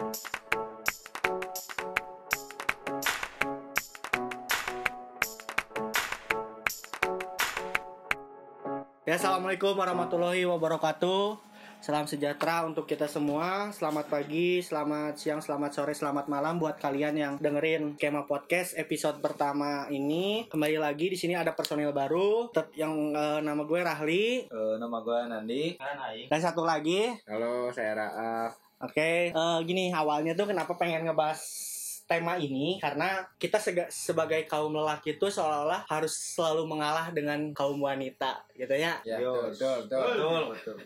Ya, assalamualaikum warahmatullahi wabarakatuh. Salam sejahtera untuk kita semua. Selamat pagi, selamat siang, selamat sore, selamat malam buat kalian yang dengerin Kema Podcast episode pertama ini. Kembali lagi di sini ada personil baru. Tetap yang eh, nama gue Rahli Eh, nama gue Nandi. dan satu lagi. Halo, saya Raaf. Oke, eh, gini awalnya tuh kenapa pengen ngebahas tema ini karena kita sega- sebagai kaum lelaki itu seolah-olah harus selalu mengalah dengan kaum wanita gitu ya. Ya, Yo, betul, betul, betul, betul.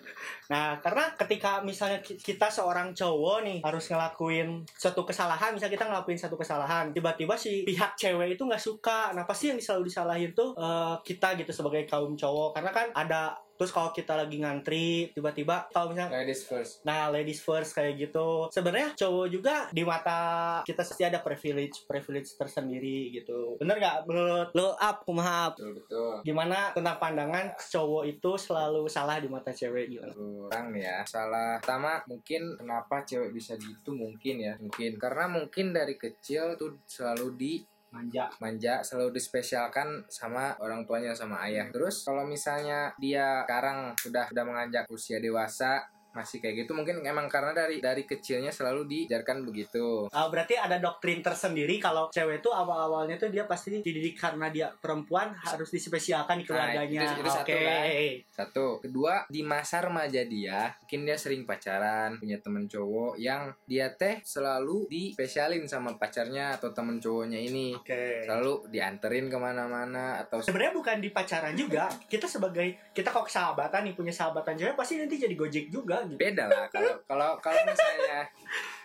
Nah, karena ketika misalnya ki- kita seorang cowok nih harus ngelakuin suatu kesalahan, misalnya kita ngelakuin satu kesalahan, tiba-tiba si pihak cewek itu nggak suka. Nah, pasti yang selalu disalahin tuh eh, kita gitu sebagai kaum cowok. Karena kan ada terus kalau kita lagi ngantri, tiba-tiba kalau misalnya Ladies first. Nah, ladies first kayak gitu. Sebenarnya cowok juga di mata kita pasti ada privilege, privilege tersendiri gitu. Bener nggak? Menurut lo up, kumaha up? Betul, betul. Gimana tentang pandangan cowok itu selalu salah di mata cewek gitu? Nih ya salah pertama mungkin kenapa cewek bisa gitu mungkin ya mungkin karena mungkin dari kecil tuh selalu di Manja. manja selalu dispesialkan sama orang tuanya sama ayah terus kalau misalnya dia sekarang sudah sudah menganjak usia dewasa masih kayak gitu mungkin emang karena dari dari kecilnya selalu diajarkan begitu Ah, berarti ada doktrin tersendiri kalau cewek itu awal-awalnya tuh dia pasti dididik karena dia perempuan harus dispesialkan di keluarganya. Nah, itu- itu satu Oke. kan. Satu, kedua di masa remaja dia, mungkin dia sering pacaran, punya temen cowok yang dia teh selalu dispesialin sama pacarnya atau temen cowoknya ini, Oke. selalu dianterin ke mana-mana atau Sebenarnya bukan di pacaran juga. Kita sebagai kita kalau sahabatan nih punya sahabatan cewek pasti nanti jadi gojek juga gitu. beda lah kalau kalau kalau misalnya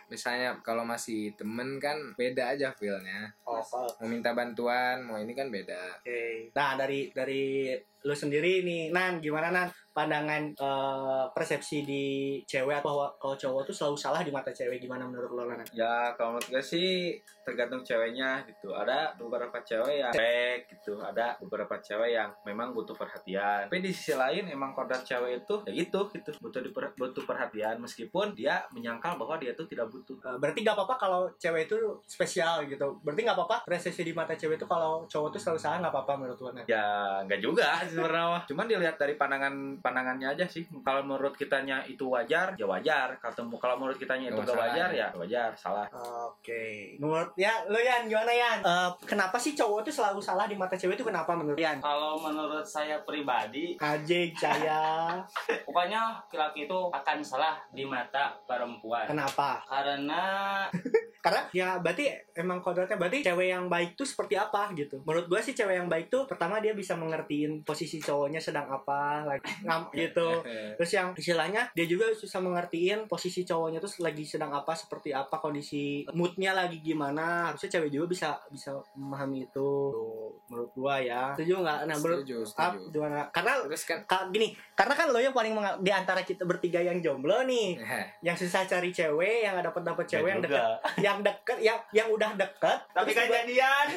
misalnya kalau masih temen kan beda aja feelnya Oh, mau minta bantuan mau ini kan beda Oke. Nah, dari dari lu sendiri nih, Nan, gimana Nan pandangan eh, persepsi di cewek bahwa kalau cowok tuh selalu salah di mata cewek gimana menurut lo Nan? Ya kalau menurut gue sih tergantung ceweknya gitu. Ada beberapa cewek yang baik gitu. Ada beberapa cewek yang memang butuh perhatian. Tapi di sisi lain emang kodrat cewek itu ya itu gitu butuh diper- butuh perhatian meskipun dia menyangkal bahwa dia tuh tidak butuh. Eh, berarti nggak apa-apa kalau cewek itu spesial gitu. Berarti nggak apa-apa persepsi di mata cewek itu kalau cowok tuh selalu salah nggak apa-apa menurut lo Nan? Ya nggak juga sebenarnya. mah. Cuman dilihat dari pandangan pandangannya aja sih. Kalau menurut kitanya itu wajar, ya wajar. Kalau kalau menurut kitanya itu Nggak gak wajar, ya. ya wajar. Salah. Oke. Menurut ya lo Yan gimana Yan? Eh, kenapa sih cowok tuh selalu salah di mata cewek itu kenapa menurut Yan? Kalau menurut saya pribadi, Ajik saya. pokoknya laki-laki itu akan salah di mata perempuan. Kenapa? Karena Karena ya berarti emang kodratnya berarti cewek yang baik tuh seperti apa gitu. Menurut gua sih cewek yang baik tuh pertama dia bisa mengertiin posisi cowoknya sedang apa lagi ngam gitu. Terus yang istilahnya dia juga bisa mengertiin posisi cowoknya tuh lagi sedang apa seperti apa kondisi moodnya lagi gimana. Harusnya cewek juga bisa bisa memahami itu. Tuh, menurut gua ya. Setuju nggak? Nah, menurut setuju Ap, setuju gimana? Karena terus kan ka- gini, karena kan lo yang paling di antara kita bertiga yang jomblo nih, yang susah cari cewek, yang nggak dapet dapet cewek yang deket, yang deket, yang yang udah deket, tapi kan jadian.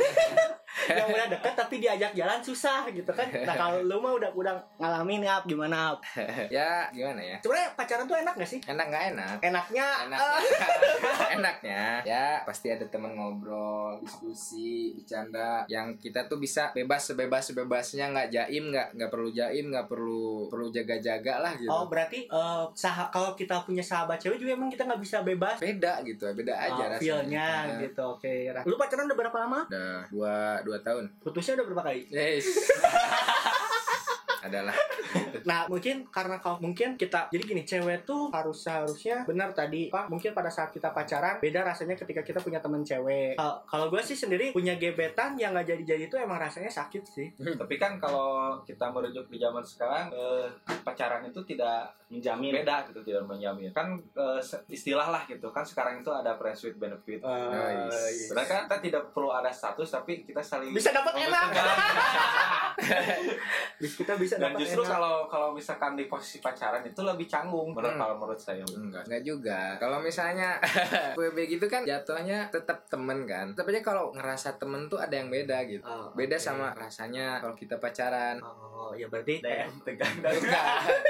yang udah deket tapi diajak jalan susah gitu kan. Nah kalau lo mah udah udah ngalamin ya gimana? Ap? ya gimana ya Sebenarnya pacaran tuh enak gak sih? enak nggak enak Enaknya, enaknya eh, enaknya ya pasti ada teman ngobrol diskusi bercanda yang kita tuh bisa bebas sebebas sebebasnya nggak jaim nggak nggak perlu jaim nggak perlu perlu jaga jaga lah gitu oh berarti sah kalau kita punya sahabat cewek juga emang kita nggak bisa bebas. beda gitu beda aja Oh, feelnya Nah, gitu oke. Ra. lu pacaran udah berapa lama? Udah dua dua tahun. Putusnya udah berapa kali? Yes adalah Nah, mungkin karena kalau mungkin kita jadi gini, cewek tuh harus seharusnya benar tadi, Pak. Mungkin pada saat kita pacaran beda rasanya ketika kita punya teman cewek. Kal- Kalau gue sih sendiri punya gebetan yang nggak jadi-jadi itu emang rasanya sakit sih. Tapi kan kalau kita merujuk di zaman sekarang eh, pacaran itu tidak Menjamin. beda gitu tidak menjamin kan eh, istilah lah gitu kan sekarang itu ada friends with benefit Nice. Uh, Sebenarnya kan kita tidak perlu ada status tapi kita saling bisa dapat enak. kita bisa dan dapat justru enak. kalau kalau misalkan di posisi pacaran itu lebih canggung menurut Hmm. kalau menurut saya. Enggak. Enggak juga. Kalau misalnya WB gitu kan jatuhnya tetap temen kan. Tapi aja kalau ngerasa temen tuh ada yang beda gitu. Oh, beda sama rasanya kalau kita pacaran. Oh, ya berarti tegang. Bukan.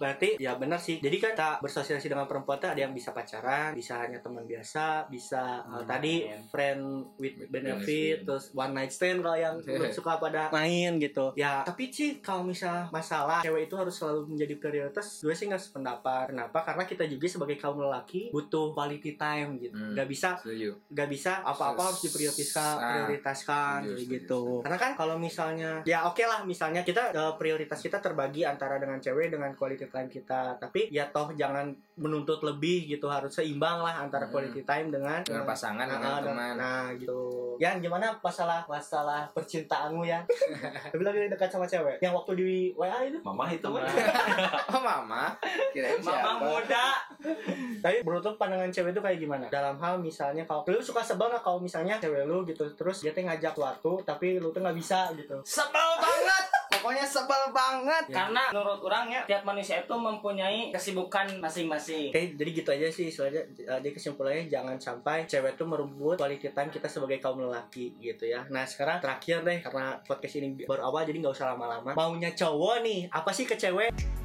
Berarti ya benar sih. Jadi kan kita bersosialisasi dengan perempuan tuh ada yang bisa pacaran bisa hanya teman biasa bisa uh, Hmm, tadi main. friend with benefit benefit. terus one night stand kalau yang suka pada main gitu. Ya tapi sih kalau misal masalah cewek itu harus selalu menjadi prioritas gue sih nggak sependapat. Kenapa? Karena kita juga sebagai kaum lelaki butuh quality time gitu. Hmm. nggak bisa nggak bisa apa-apa harus diprioritaskan prioritaskan kayak gitu. karena kan kalau misalnya ya oke lah misalnya kita eh, prioritas kita terbagi antara dengan cewek dengan quality time kita tapi ya toh jangan menuntut lebih gitu harus seimbang lah antara Hmm. quality time dengan Dengan pasangan, Nah, dengan teman. nah gitu yang gimana masalah masalah percintaanmu ya tapi lagi dekat sama cewek yang waktu di WA itu Mama itu mah. Oh mama, kirain Mama muda. Tapi menurut pandangan cewek itu kayak gimana? Dalam hal misalnya kalau lu suka sebel nggak kalau misalnya cewek lu gitu terus dia tuh ngajak waktu tapi lu tuh nggak bisa gitu. Sebel banget. Pokoknya sebel banget. Karena menurut orangnya tiap manusia itu mempunyai kesibukan masing-masing. Oke, jadi gitu aja sih soalnya jadi kesimpulannya jangan sampai cewek tuh merebut quality time kita sebagai kaum lelaki gitu ya. Nah sekarang terakhir deh karena podcast ini baru awal jadi nggak usah lama-lama. Maunya cowok nih apa sih ke cewek?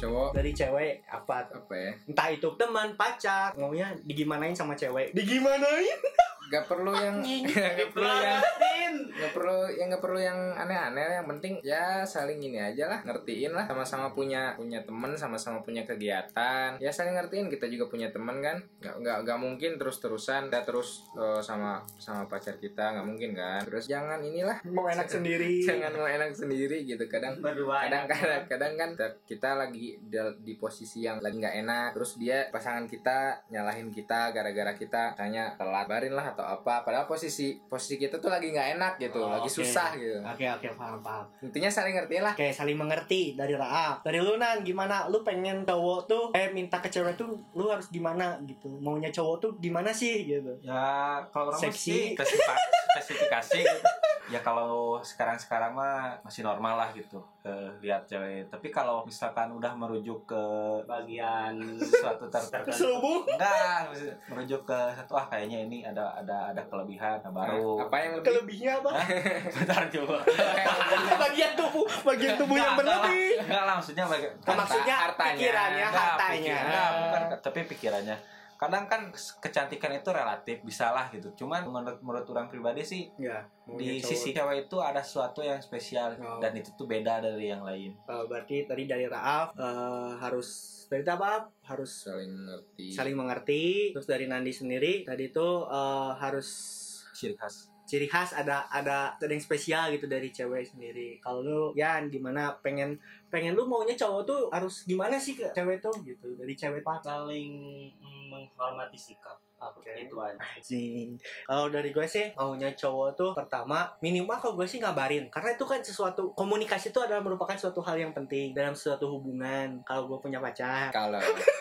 Cowok Dari cewek apa? apa ya? Entah itu teman, pacar, maunya digimanain sama cewek? Digimanain? Gak perlu yang gak perlu yang nggak perlu yang nggak perlu yang aneh-aneh yang penting ya saling ini aja lah ngertiin lah. Sama-sama punya punya teman sama-sama punya kegiatan. Ya saling ngertiin kita juga punya teman kan. Nggak nggak nggak mungkin terus terusan kita terus eh, sama sama pacar kita nggak mungkin kan. Terus jangan inilah. Mau enak sendiri. jangan mau enak sendiri gitu. Kadang Berdua. kadang kadang kadang kan kita lagi di, di posisi yang lagi nggak enak terus dia pasangan kita nyalahin kita gara-gara kita tanya telat. Barin lah atau apa padahal posisi posisi kita tuh lagi nggak enak gitu Oh, lagi oke. susah gitu Oke oke paham paham. intinya saling ngertiin lah Kayak saling mengerti dari Raaf. Dari lu Nan gimana? Lu pengen cowok tuh eh minta ke cewek tuh lu harus gimana gitu. Maunya cowok tuh gimana sih gitu. Ya kalau orang Seksi. sih spesifika- spesifikasi gitu. Ya kalau sekarang-sekarang mah masih normal lah gitu eh, lihat cewek. Tapi kalau misalkan udah merujuk ke bagian suatu ter Selubung. enggak merujuk ke satu ah kayaknya ini ada ada ada kelebihan nah, baru apa yang lebih Kelebihnya apa? bentar coba bagian tubuh, bagian tubuh yang Enggak, enggak berlebih. enggak lah maksudnya Oh, maksudnya hartanya. pikirannya, Enggak, hartanya. enggak, bukan tapi pikirannya kadang kan kecantikan itu relatif bisa lah gitu cuman menurut menurut orang pribadi sih Ya, di maunya sisi cowok. cewek itu ada sesuatu yang spesial Oh. dan itu tuh beda dari yang lain Eh, berarti tadi dari Raaf eh, harus dari apa? Harus saling ngerti saling mengerti. Terus dari Nandi sendiri tadi itu eh, harus ciri khas ciri khas ada ada ada yang spesial gitu dari cewek sendiri. Kalau lu ya gimana pengen pengen lu maunya cowok tuh harus gimana sih ke cewek tuh gitu dari cewek pak saling mm, menghormati sikap. Oke. Itu aja. Kalau dari gue sih maunya cowok tuh pertama minimal kalau gue sih ngabarin karena itu kan sesuatu komunikasi itu adalah merupakan suatu hal yang penting dalam suatu hubungan kalau gue punya pacar. kalau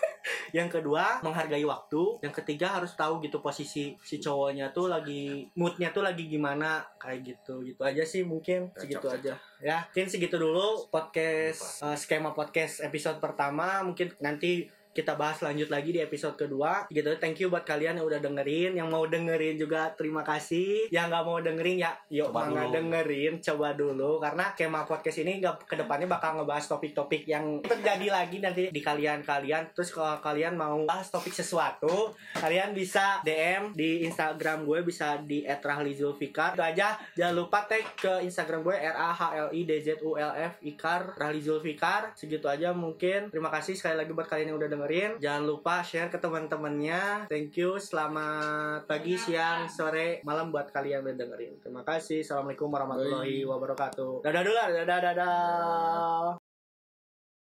Yang kedua menghargai waktu. Yang ketiga harus tahu gitu posisi si cowoknya tuh lagi moodnya tuh lagi gimana kayak gitu gitu aja sih mungkin Cocok, segitu cocok. aja ya mungkin segitu dulu podcast eh, skema podcast episode pertama mungkin nanti kita bahas lanjut lagi di episode kedua. Gitu. Thank you buat kalian yang udah dengerin. Yang mau dengerin juga terima kasih. Yang nggak mau dengerin ya yuk Coba dulu. dengerin coba dulu. Karena skema podcast ini nggak ke depannya bakal ngebahas topik-topik yang terjadi lagi nanti di kalian-kalian. Terus kalau kalian mau bahas topik sesuatu kalian bisa DM di Instagram gue bisa di @rahlizulfikar. Itu aja. Jangan lupa tag ke Instagram gue R A H L I D Z U L F Ikar Rahlizulfikar. Segitu aja mungkin. Terima kasih sekali lagi buat kalian yang udah dengerin jangan lupa share ke teman-temannya. Thank you selamat pagi siang sore malam buat kalian yang udah dengerin. Terima kasih. Assalamualaikum warahmatullahi wabarakatuh. Dadah dulu dadah dadah